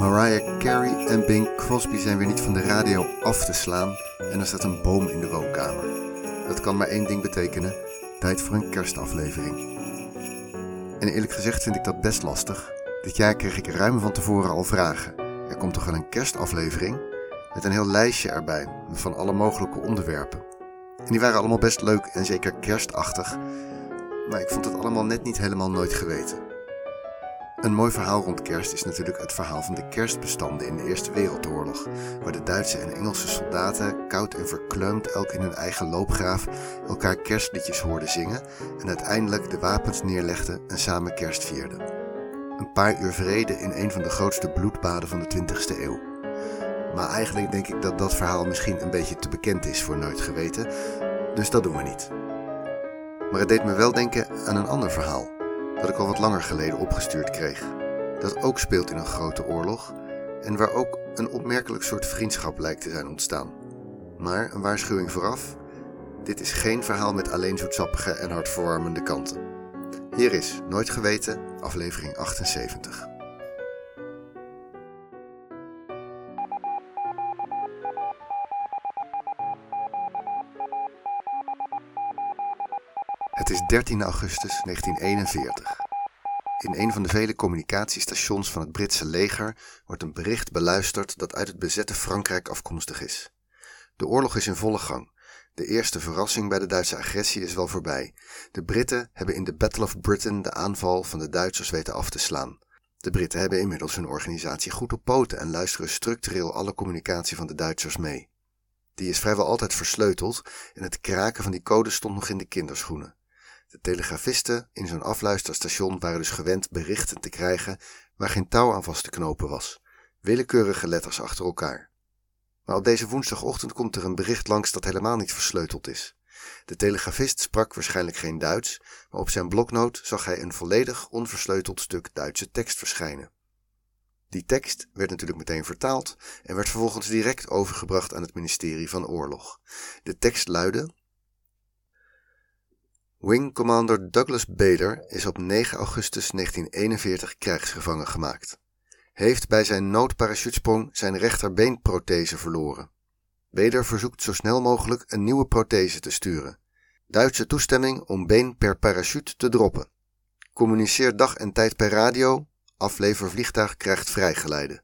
Mariah Carey en Bing Crosby zijn weer niet van de radio af te slaan en er staat een boom in de woonkamer. Dat kan maar één ding betekenen: tijd voor een kerstaflevering. En eerlijk gezegd vind ik dat best lastig. Dit jaar kreeg ik ruim van tevoren al vragen. Er komt toch wel een kerstaflevering? Met een heel lijstje erbij, van alle mogelijke onderwerpen. En die waren allemaal best leuk en zeker kerstachtig, maar ik vond het allemaal net niet helemaal nooit geweten. Een mooi verhaal rond kerst is natuurlijk het verhaal van de kerstbestanden in de Eerste Wereldoorlog, waar de Duitse en Engelse soldaten, koud en verkleumd elk in hun eigen loopgraaf, elkaar kerstliedjes hoorden zingen en uiteindelijk de wapens neerlegden en samen kerst vierden. Een paar uur vrede in een van de grootste bloedbaden van de 20e eeuw. Maar eigenlijk denk ik dat dat verhaal misschien een beetje te bekend is voor nooit geweten, dus dat doen we niet. Maar het deed me wel denken aan een ander verhaal dat ik al wat langer geleden opgestuurd kreeg. Dat ook speelt in een grote oorlog en waar ook een opmerkelijk soort vriendschap lijkt te zijn ontstaan. Maar een waarschuwing vooraf: dit is geen verhaal met alleen zoetsappige en hartverwarmende kanten. Hier is Nooit Geweten, aflevering 78. Het is 13 augustus 1941. In een van de vele communicatiestations van het Britse leger wordt een bericht beluisterd dat uit het bezette Frankrijk afkomstig is. De oorlog is in volle gang. De eerste verrassing bij de Duitse agressie is wel voorbij. De Britten hebben in de Battle of Britain de aanval van de Duitsers weten af te slaan. De Britten hebben inmiddels hun organisatie goed op poten en luisteren structureel alle communicatie van de Duitsers mee. Die is vrijwel altijd versleuteld en het kraken van die code stond nog in de kinderschoenen. De telegrafisten in zo'n afluisterstation waren dus gewend berichten te krijgen waar geen touw aan vast te knopen was. Willekeurige letters achter elkaar. Maar op deze woensdagochtend komt er een bericht langs dat helemaal niet versleuteld is. De telegrafist sprak waarschijnlijk geen Duits, maar op zijn bloknoot zag hij een volledig onversleuteld stuk Duitse tekst verschijnen. Die tekst werd natuurlijk meteen vertaald en werd vervolgens direct overgebracht aan het ministerie van Oorlog. De tekst luidde: Wing Commander Douglas Bader is op 9 augustus 1941 krijgsgevangen gemaakt. Heeft bij zijn noodparachutesprong zijn rechterbeenprothese verloren. Bader verzoekt zo snel mogelijk een nieuwe prothese te sturen. Duitse toestemming om been per parachute te droppen. Communiceer dag en tijd per radio. Aflevervliegtuig krijgt vrijgeleide.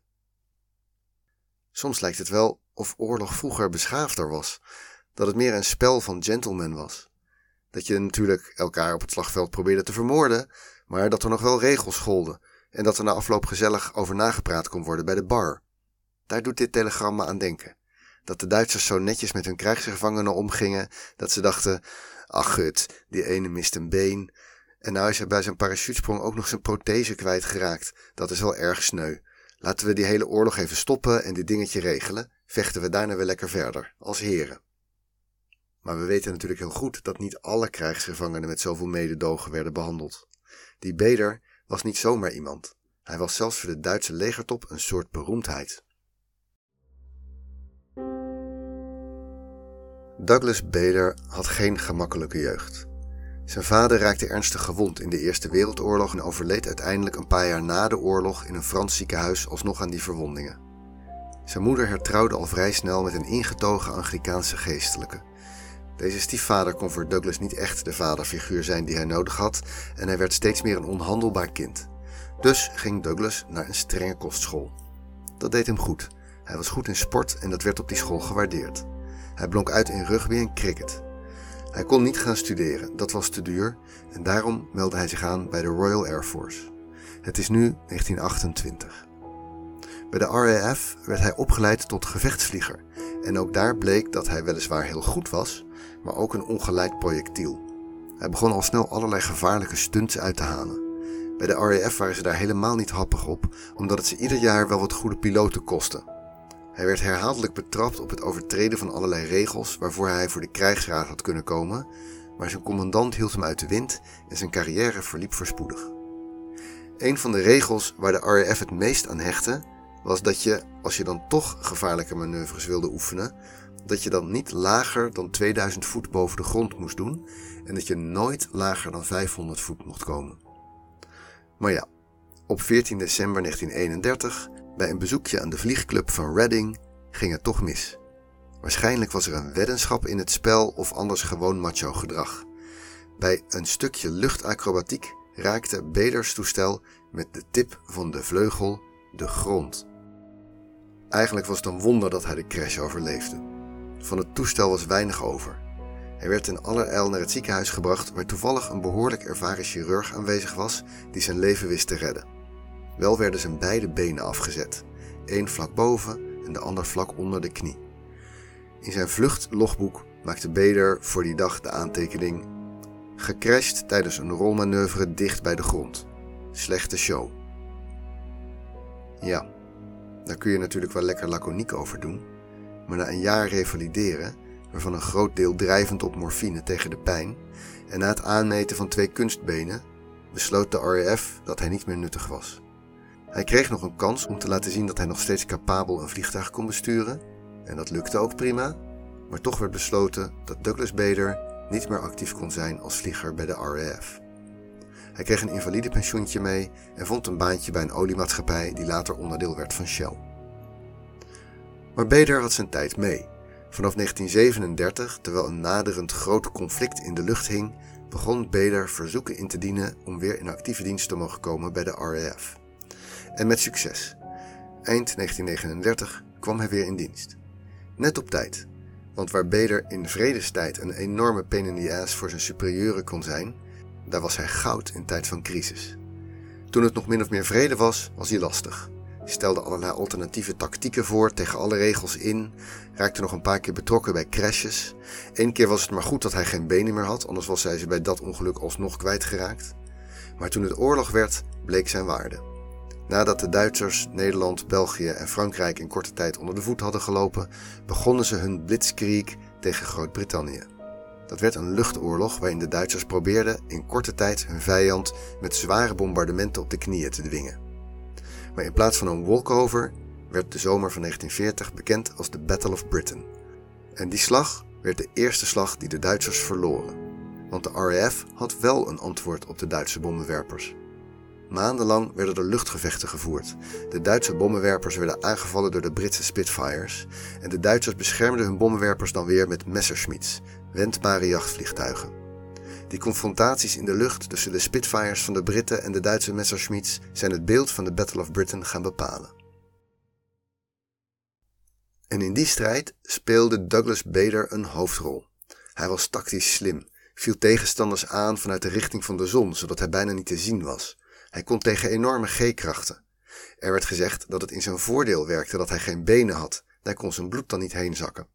Soms lijkt het wel of oorlog vroeger beschaafder was, dat het meer een spel van gentlemen was. Dat je natuurlijk elkaar op het slagveld probeerde te vermoorden, maar dat er nog wel regels golden en dat er na afloop gezellig over nagepraat kon worden bij de bar. Daar doet dit telegram me aan denken. Dat de Duitsers zo netjes met hun krijgsgevangenen omgingen dat ze dachten: ach gut, die ene mist een been. En nou is hij bij zijn parachutesprong ook nog zijn prothese kwijtgeraakt. Dat is wel erg sneu. Laten we die hele oorlog even stoppen en dit dingetje regelen. Vechten we daarna weer lekker verder, als heren. Maar we weten natuurlijk heel goed dat niet alle krijgsgevangenen met zoveel mededogen werden behandeld. Die Beder was niet zomaar iemand. Hij was zelfs voor de Duitse legertop een soort beroemdheid. Douglas Bader had geen gemakkelijke jeugd. Zijn vader raakte ernstig gewond in de Eerste Wereldoorlog en overleed uiteindelijk een paar jaar na de oorlog in een Frans ziekenhuis alsnog aan die verwondingen. Zijn moeder hertrouwde al vrij snel met een ingetogen Anglikaanse geestelijke. Deze stiefvader kon voor Douglas niet echt de vaderfiguur zijn die hij nodig had en hij werd steeds meer een onhandelbaar kind. Dus ging Douglas naar een strenge kostschool. Dat deed hem goed. Hij was goed in sport en dat werd op die school gewaardeerd. Hij blonk uit in rugby en cricket. Hij kon niet gaan studeren, dat was te duur en daarom meldde hij zich aan bij de Royal Air Force. Het is nu 1928. Bij de RAF werd hij opgeleid tot gevechtsvlieger en ook daar bleek dat hij weliswaar heel goed was, maar ook een ongeleid projectiel. Hij begon al snel allerlei gevaarlijke stunts uit te halen. Bij de RAF waren ze daar helemaal niet happig op, omdat het ze ieder jaar wel wat goede piloten kostte. Hij werd herhaaldelijk betrapt op het overtreden van allerlei regels waarvoor hij voor de krijgsraad had kunnen komen, maar zijn commandant hield hem uit de wind en zijn carrière verliep voorspoedig. Een van de regels waar de RAF het meest aan hechtte, was dat je, als je dan toch gevaarlijke manoeuvres wilde oefenen, dat je dan niet lager dan 2000 voet boven de grond moest doen en dat je nooit lager dan 500 voet mocht komen. Maar ja, op 14 december 1931 Bij een bezoekje aan de vliegclub van Reading ging het toch mis. Waarschijnlijk was er een weddenschap in het spel of anders gewoon macho gedrag. Bij een stukje luchtacrobatiek raakte Beders toestel met de tip van de vleugel de grond. Eigenlijk was het een wonder dat hij de crash overleefde. Van het toestel was weinig over. Hij werd in allerijl naar het ziekenhuis gebracht waar toevallig een behoorlijk ervaren chirurg aanwezig was die zijn leven wist te redden. Wel werden zijn beide benen afgezet, één vlak boven en de ander vlak onder de knie. In zijn vluchtlogboek maakte Beder voor die dag de aantekening: Gecrashed tijdens een rolmanoeuvre dicht bij de grond. Slechte show. Ja, daar kun je natuurlijk wel lekker laconiek over doen, maar na een jaar revalideren, waarvan een groot deel drijvend op morfine tegen de pijn, en na het aanmeten van twee kunstbenen, besloot de RAF dat hij niet meer nuttig was. Hij kreeg nog een kans om te laten zien dat hij nog steeds capabel een vliegtuig kon besturen, en dat lukte ook prima, maar toch werd besloten dat Douglas Bader niet meer actief kon zijn als vlieger bij de RAF. Hij kreeg een invalidepensioentje mee en vond een baantje bij een oliemaatschappij die later onderdeel werd van Shell. Maar Bader had zijn tijd mee. Vanaf 1937, terwijl een naderend groot conflict in de lucht hing, begon Bader verzoeken in te dienen om weer in actieve dienst te mogen komen bij de RAF. En met succes. Eind 1939 kwam hij weer in dienst. Net op tijd, want waar Bader in vredestijd een enorme pain in the ass voor zijn superieuren kon zijn, daar was hij goud in tijd van crisis. Toen het nog min of meer vrede was, was hij lastig. Stelde allerlei alternatieve tactieken voor tegen alle regels in, raakte nog een paar keer betrokken bij crashes. Eén keer was het maar goed dat hij geen benen meer had, anders was hij ze bij dat ongeluk alsnog kwijtgeraakt. Maar toen het oorlog werd, bleek zijn waarde. Nadat de Duitsers Nederland, België en Frankrijk in korte tijd onder de voet hadden gelopen, begonnen ze hun blitzkrieg tegen Groot-Brittannië. Dat werd een luchtoorlog waarin de Duitsers probeerden in korte tijd hun vijand met zware bombardementen op de knieën te dwingen. Maar in plaats van een walkover werd de zomer van 1940 bekend als de Battle of Britain. En die slag werd de eerste slag die de Duitsers verloren. Want de RAF had wel een antwoord op de Duitse bommenwerpers. Maandenlang werden er luchtgevechten gevoerd. De Duitse bommenwerpers werden aangevallen door de Britse Spitfires. En de Duitsers beschermden hun bommenwerpers dan weer met Messerschmitts, wendbare jachtvliegtuigen. Die confrontaties in de lucht tussen de Spitfires van de Britten en de Duitse Messerschmitts zijn het beeld van de Battle of Britain gaan bepalen. En in die strijd speelde Douglas Bader een hoofdrol. Hij was tactisch slim, viel tegenstanders aan vanuit de richting van de zon, zodat hij bijna niet te zien was. Hij kon tegen enorme G-krachten. Er werd gezegd dat het in zijn voordeel werkte dat hij geen benen had, daar kon zijn bloed dan niet heen zakken.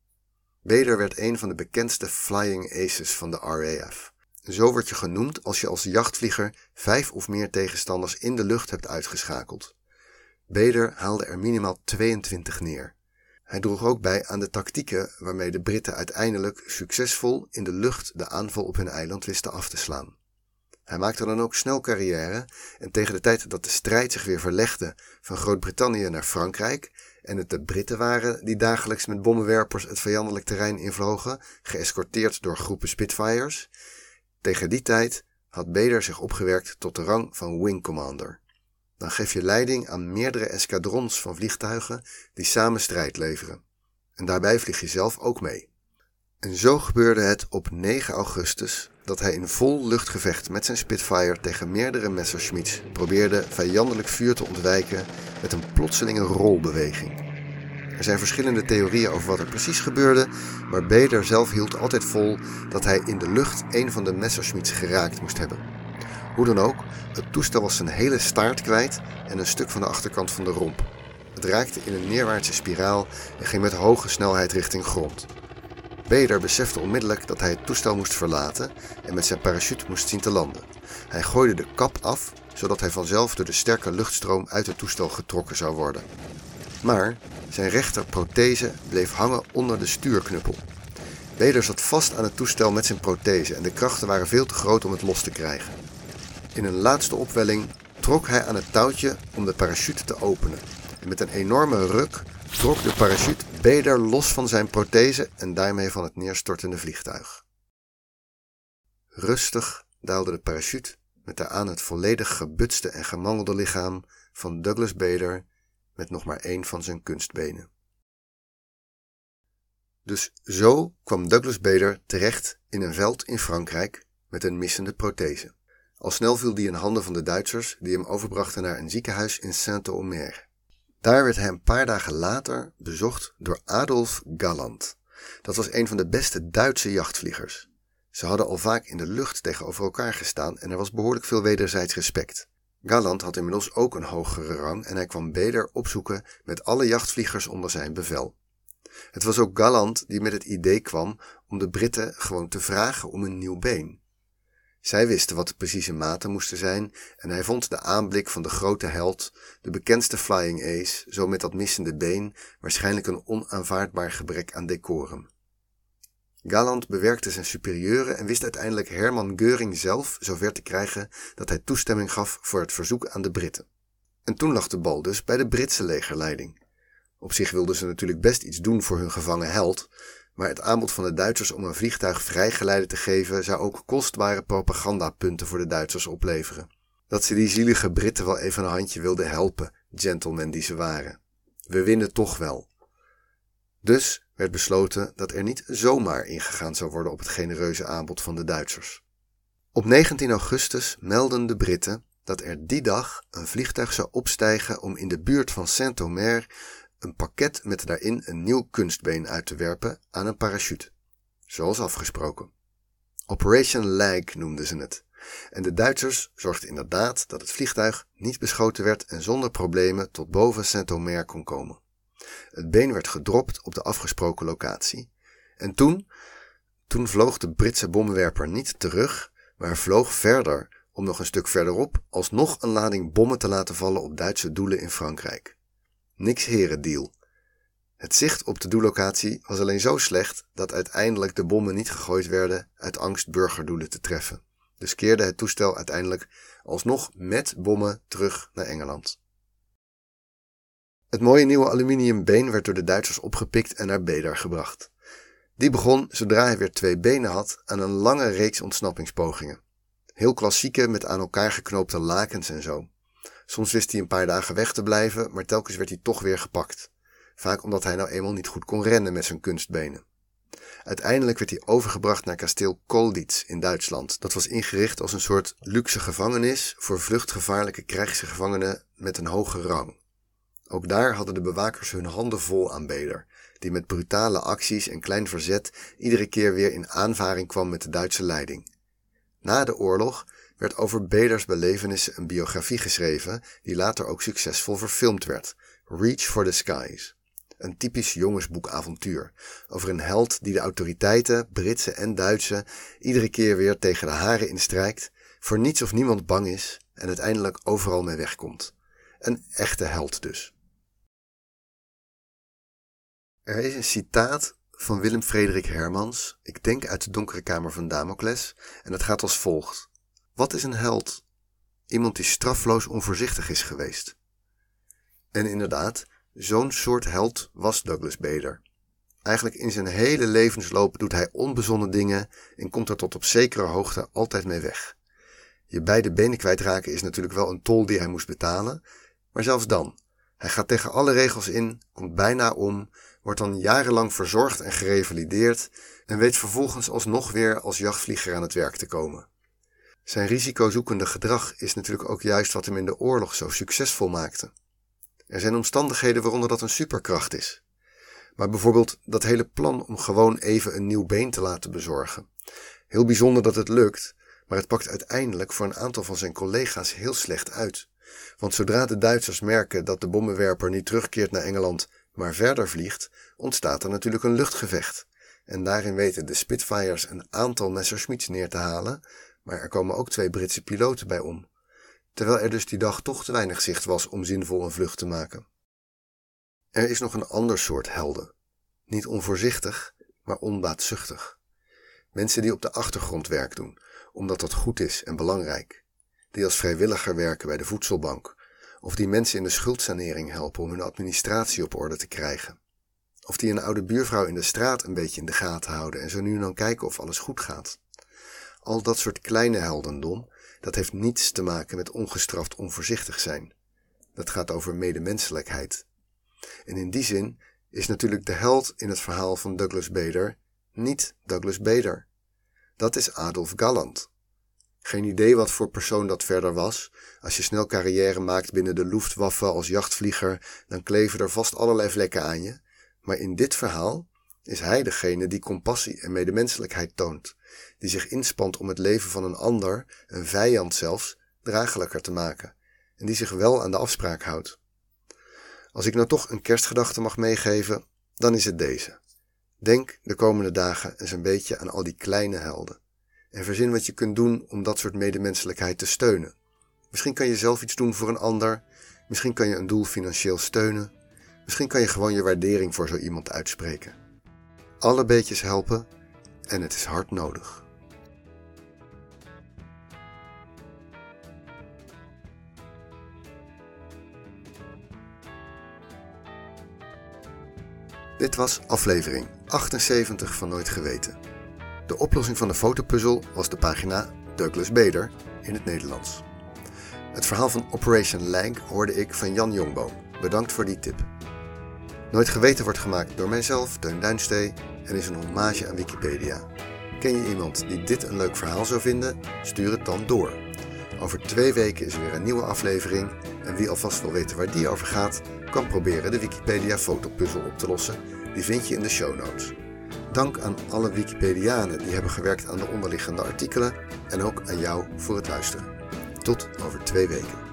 Bader werd een van de bekendste flying aces van de RAF. Zo word je genoemd als je als jachtvlieger vijf of meer tegenstanders in de lucht hebt uitgeschakeld. Bader haalde er minimaal 22 neer. Hij droeg ook bij aan de tactieken waarmee de Britten uiteindelijk succesvol in de lucht de aanval op hun eiland wisten af te slaan. Hij maakte dan ook snel carrière en tegen de tijd dat de strijd zich weer verlegde van Groot-Brittannië naar Frankrijk en het de Britten waren die dagelijks met bommenwerpers het vijandelijk terrein invlogen, geëscorteerd door groepen Spitfires, tegen die tijd had Bader zich opgewerkt tot de rang van Wing Commander. Dan geef je leiding aan meerdere escadrons van vliegtuigen die samen strijd leveren. En daarbij vlieg je zelf ook mee. En zo gebeurde het op 9 augustus dat hij in vol luchtgevecht met zijn Spitfire tegen meerdere Messerschmitts probeerde vijandelijk vuur te ontwijken met een plotselinge rolbeweging. Er zijn verschillende theorieën over wat er precies gebeurde, maar Bader zelf hield altijd vol dat hij in de lucht een van de Messerschmitts geraakt moest hebben. Hoe dan ook, het toestel was zijn hele staart kwijt en een stuk van de achterkant van de romp. Het raakte in een neerwaartse spiraal en ging met hoge snelheid richting grond. Bader besefte onmiddellijk dat hij het toestel moest verlaten en met zijn parachute moest zien te landen. Hij gooide de kap af, zodat hij vanzelf door de sterke luchtstroom uit het toestel getrokken zou worden. Maar zijn rechterprothese bleef hangen onder de stuurknuppel. Bader zat vast aan het toestel met zijn prothese en de krachten waren veel te groot om het los te krijgen. In een laatste opwelling trok hij aan het touwtje om de parachute te openen. En met een enorme ruk trok de parachute Bader los van zijn prothese en daarmee van het neerstortende vliegtuig. Rustig daalde de parachute met daaraan het volledig gebutste en gemangelde lichaam van Douglas Bader met nog maar één van zijn kunstbenen. Dus zo kwam Douglas Bader terecht in een veld in Frankrijk met een missende prothese. Al snel viel die in handen van de Duitsers, die hem overbrachten naar een ziekenhuis in Saint-Omer. Daar werd hij een paar dagen later bezocht door Adolf Galland. Dat was een van de beste Duitse jachtvliegers. Ze hadden al vaak in de lucht tegenover elkaar gestaan en er was behoorlijk veel wederzijds respect. Galland had inmiddels ook een hogere rang en hij kwam Beder opzoeken met alle jachtvliegers onder zijn bevel. Het was ook Galland die met het idee kwam om de Britten gewoon te vragen om een nieuw been. Zij wisten wat de precieze maten moesten zijn en hij vond de aanblik van de grote held, de bekendste flying ace, zo met dat missende been, waarschijnlijk een onaanvaardbaar gebrek aan decorum. Galland bewerkte zijn superieuren en wist uiteindelijk Herman Geuring zelf zover te krijgen dat hij toestemming gaf voor het verzoek aan de Britten. En toen lag de bal dus bij de Britse legerleiding. Op zich wilden ze natuurlijk best iets doen voor hun gevangen held, maar het aanbod van de Duitsers om een vliegtuig vrijgeleide te geven zou ook kostbare propagandapunten voor de Duitsers opleveren. Dat ze die zielige Britten wel even een handje wilden helpen, gentlemen die ze waren. We winnen toch wel. Dus werd besloten dat er niet zomaar ingegaan zou worden op het genereuze aanbod van de Duitsers. Op 19 augustus meldden de Britten dat er die dag een vliegtuig zou opstijgen om in de buurt van Saint-Omer een pakket met daarin een nieuw kunstbeen uit te werpen aan een parachute. Zoals afgesproken. Operation Lag noemden ze het. En de Duitsers zorgden inderdaad dat het vliegtuig niet beschoten werd en zonder problemen tot boven Saint-Omer kon komen. Het been werd gedropt op de afgesproken locatie. En toen, toen vloog de Britse bommenwerper niet terug, maar vloog verder om nog een stuk verderop alsnog een lading bommen te laten vallen op Duitse doelen in Frankrijk. Niks herendeal. Het zicht op de doellocatie was alleen zo slecht dat uiteindelijk de bommen niet gegooid werden uit angst burgerdoelen te treffen. Dus keerde het toestel uiteindelijk alsnog met bommen terug naar Engeland. Het mooie nieuwe aluminiumbeen werd door de Duitsers opgepikt en naar Bedar gebracht. Die begon, zodra hij weer twee benen had, aan een lange reeks ontsnappingspogingen. Heel klassieke met aan elkaar geknoopte lakens en zo. Soms wist hij een paar dagen weg te blijven, maar telkens werd hij toch weer gepakt. Vaak omdat hij nou eenmaal niet goed kon rennen met zijn kunstbenen. Uiteindelijk werd hij overgebracht naar kasteel Kolditz in Duitsland. Dat was ingericht als een soort luxe gevangenis voor vluchtgevaarlijke krijgsgevangenen met een hoge rang. Ook daar hadden de bewakers hun handen vol aan Beder, die met brutale acties en klein verzet iedere keer weer in aanvaring kwam met de Duitse leiding. Na de oorlog werd over Beders belevenissen een biografie geschreven die later ook succesvol verfilmd werd, Reach for the Skies. Een typisch jongensboekavontuur over een held die de autoriteiten, Britse en Duitse, iedere keer weer tegen de haren instrijkt, voor niets of niemand bang is en uiteindelijk overal mee wegkomt. Een echte held dus. Er is een citaat van Willem Frederik Hermans, ik denk uit de donkere kamer van Damocles, en het gaat als volgt. Wat is een held? Iemand die strafloos onvoorzichtig is geweest. En inderdaad, zo'n soort held was Douglas Bader. Eigenlijk in zijn hele levensloop doet hij onbezonnen dingen en komt er tot op zekere hoogte altijd mee weg. Je beide benen kwijtraken is natuurlijk wel een tol die hij moest betalen, maar zelfs dan. Hij gaat tegen alle regels in, komt bijna om, wordt dan jarenlang verzorgd en gerevalideerd en weet vervolgens alsnog weer als jachtvlieger aan het werk te komen. Zijn risicozoekende gedrag is natuurlijk ook juist wat hem in de oorlog zo succesvol maakte. Er zijn omstandigheden waaronder dat een superkracht is. Maar bijvoorbeeld dat hele plan om gewoon even een nieuw been te laten bezorgen. Heel bijzonder dat het lukt, maar het pakt uiteindelijk voor een aantal van zijn collega's heel slecht uit. Want zodra de Duitsers merken dat de bommenwerper niet terugkeert naar Engeland, maar verder vliegt, ontstaat er natuurlijk een luchtgevecht. En daarin weten de Spitfires een aantal Messerschmitts neer te halen, maar er komen ook twee Britse piloten bij om. Terwijl er dus die dag toch te weinig zicht was om zinvol een vlucht te maken. Er is nog een ander soort helden. Niet onvoorzichtig, maar onbaatzuchtig. Mensen die op de achtergrond werk doen, omdat dat goed is en belangrijk. Die als vrijwilliger werken bij de voedselbank. Of die mensen in de schuldsanering helpen om hun administratie op orde te krijgen. Of die een oude buurvrouw in de straat een beetje in de gaten houden en zo nu en dan kijken of alles goed gaat. Al dat soort kleine heldendom, dat heeft niets te maken met ongestraft onvoorzichtig zijn. Dat gaat over medemenselijkheid En in die zin is natuurlijk de held in het verhaal van Douglas Bader niet Douglas Bader. Dat is Adolf Galland. Geen idee wat voor persoon dat verder was. Als je snel carrière maakt binnen de Luftwaffe als jachtvlieger, dan kleven er vast allerlei vlekken aan je. Maar in dit verhaal is hij degene die compassie en medemenselijkheid toont, die zich inspant om het leven van een ander, een vijand zelfs, dragelijker te maken, en die zich wel aan de afspraak houdt. Als ik nou toch een kerstgedachte mag meegeven, dan is het deze. Denk de komende dagen eens een beetje aan al die kleine helden. En verzin wat je kunt doen om dat soort medemenselijkheid te steunen. Misschien kan je zelf iets doen voor een ander. Misschien kan je een doel financieel steunen. Misschien kan je gewoon je waardering voor zo iemand uitspreken. Alle beetjes helpen en het is hard nodig. Dit was aflevering 78 van Nooit Geweten. De oplossing van de fotopuzzel was de pagina Douglas Bader in het Nederlands. Het verhaal van Operation Lang hoorde ik van Jan Jongboom. Bedankt voor die tip. Nooit Geweten wordt gemaakt door mijzelf, Teun Duinstee, en is een hommage aan Wikipedia. Ken je iemand die dit een leuk verhaal zou vinden? Stuur het dan door. Over twee weken is er weer een nieuwe aflevering en wie alvast wil weten waar die over gaat, kan proberen de Wikipedia fotopuzzel op te lossen. Die vind je in de show notes. Dank aan alle Wikipedianen die hebben gewerkt aan de onderliggende artikelen en ook aan jou voor het luisteren. Tot over twee weken.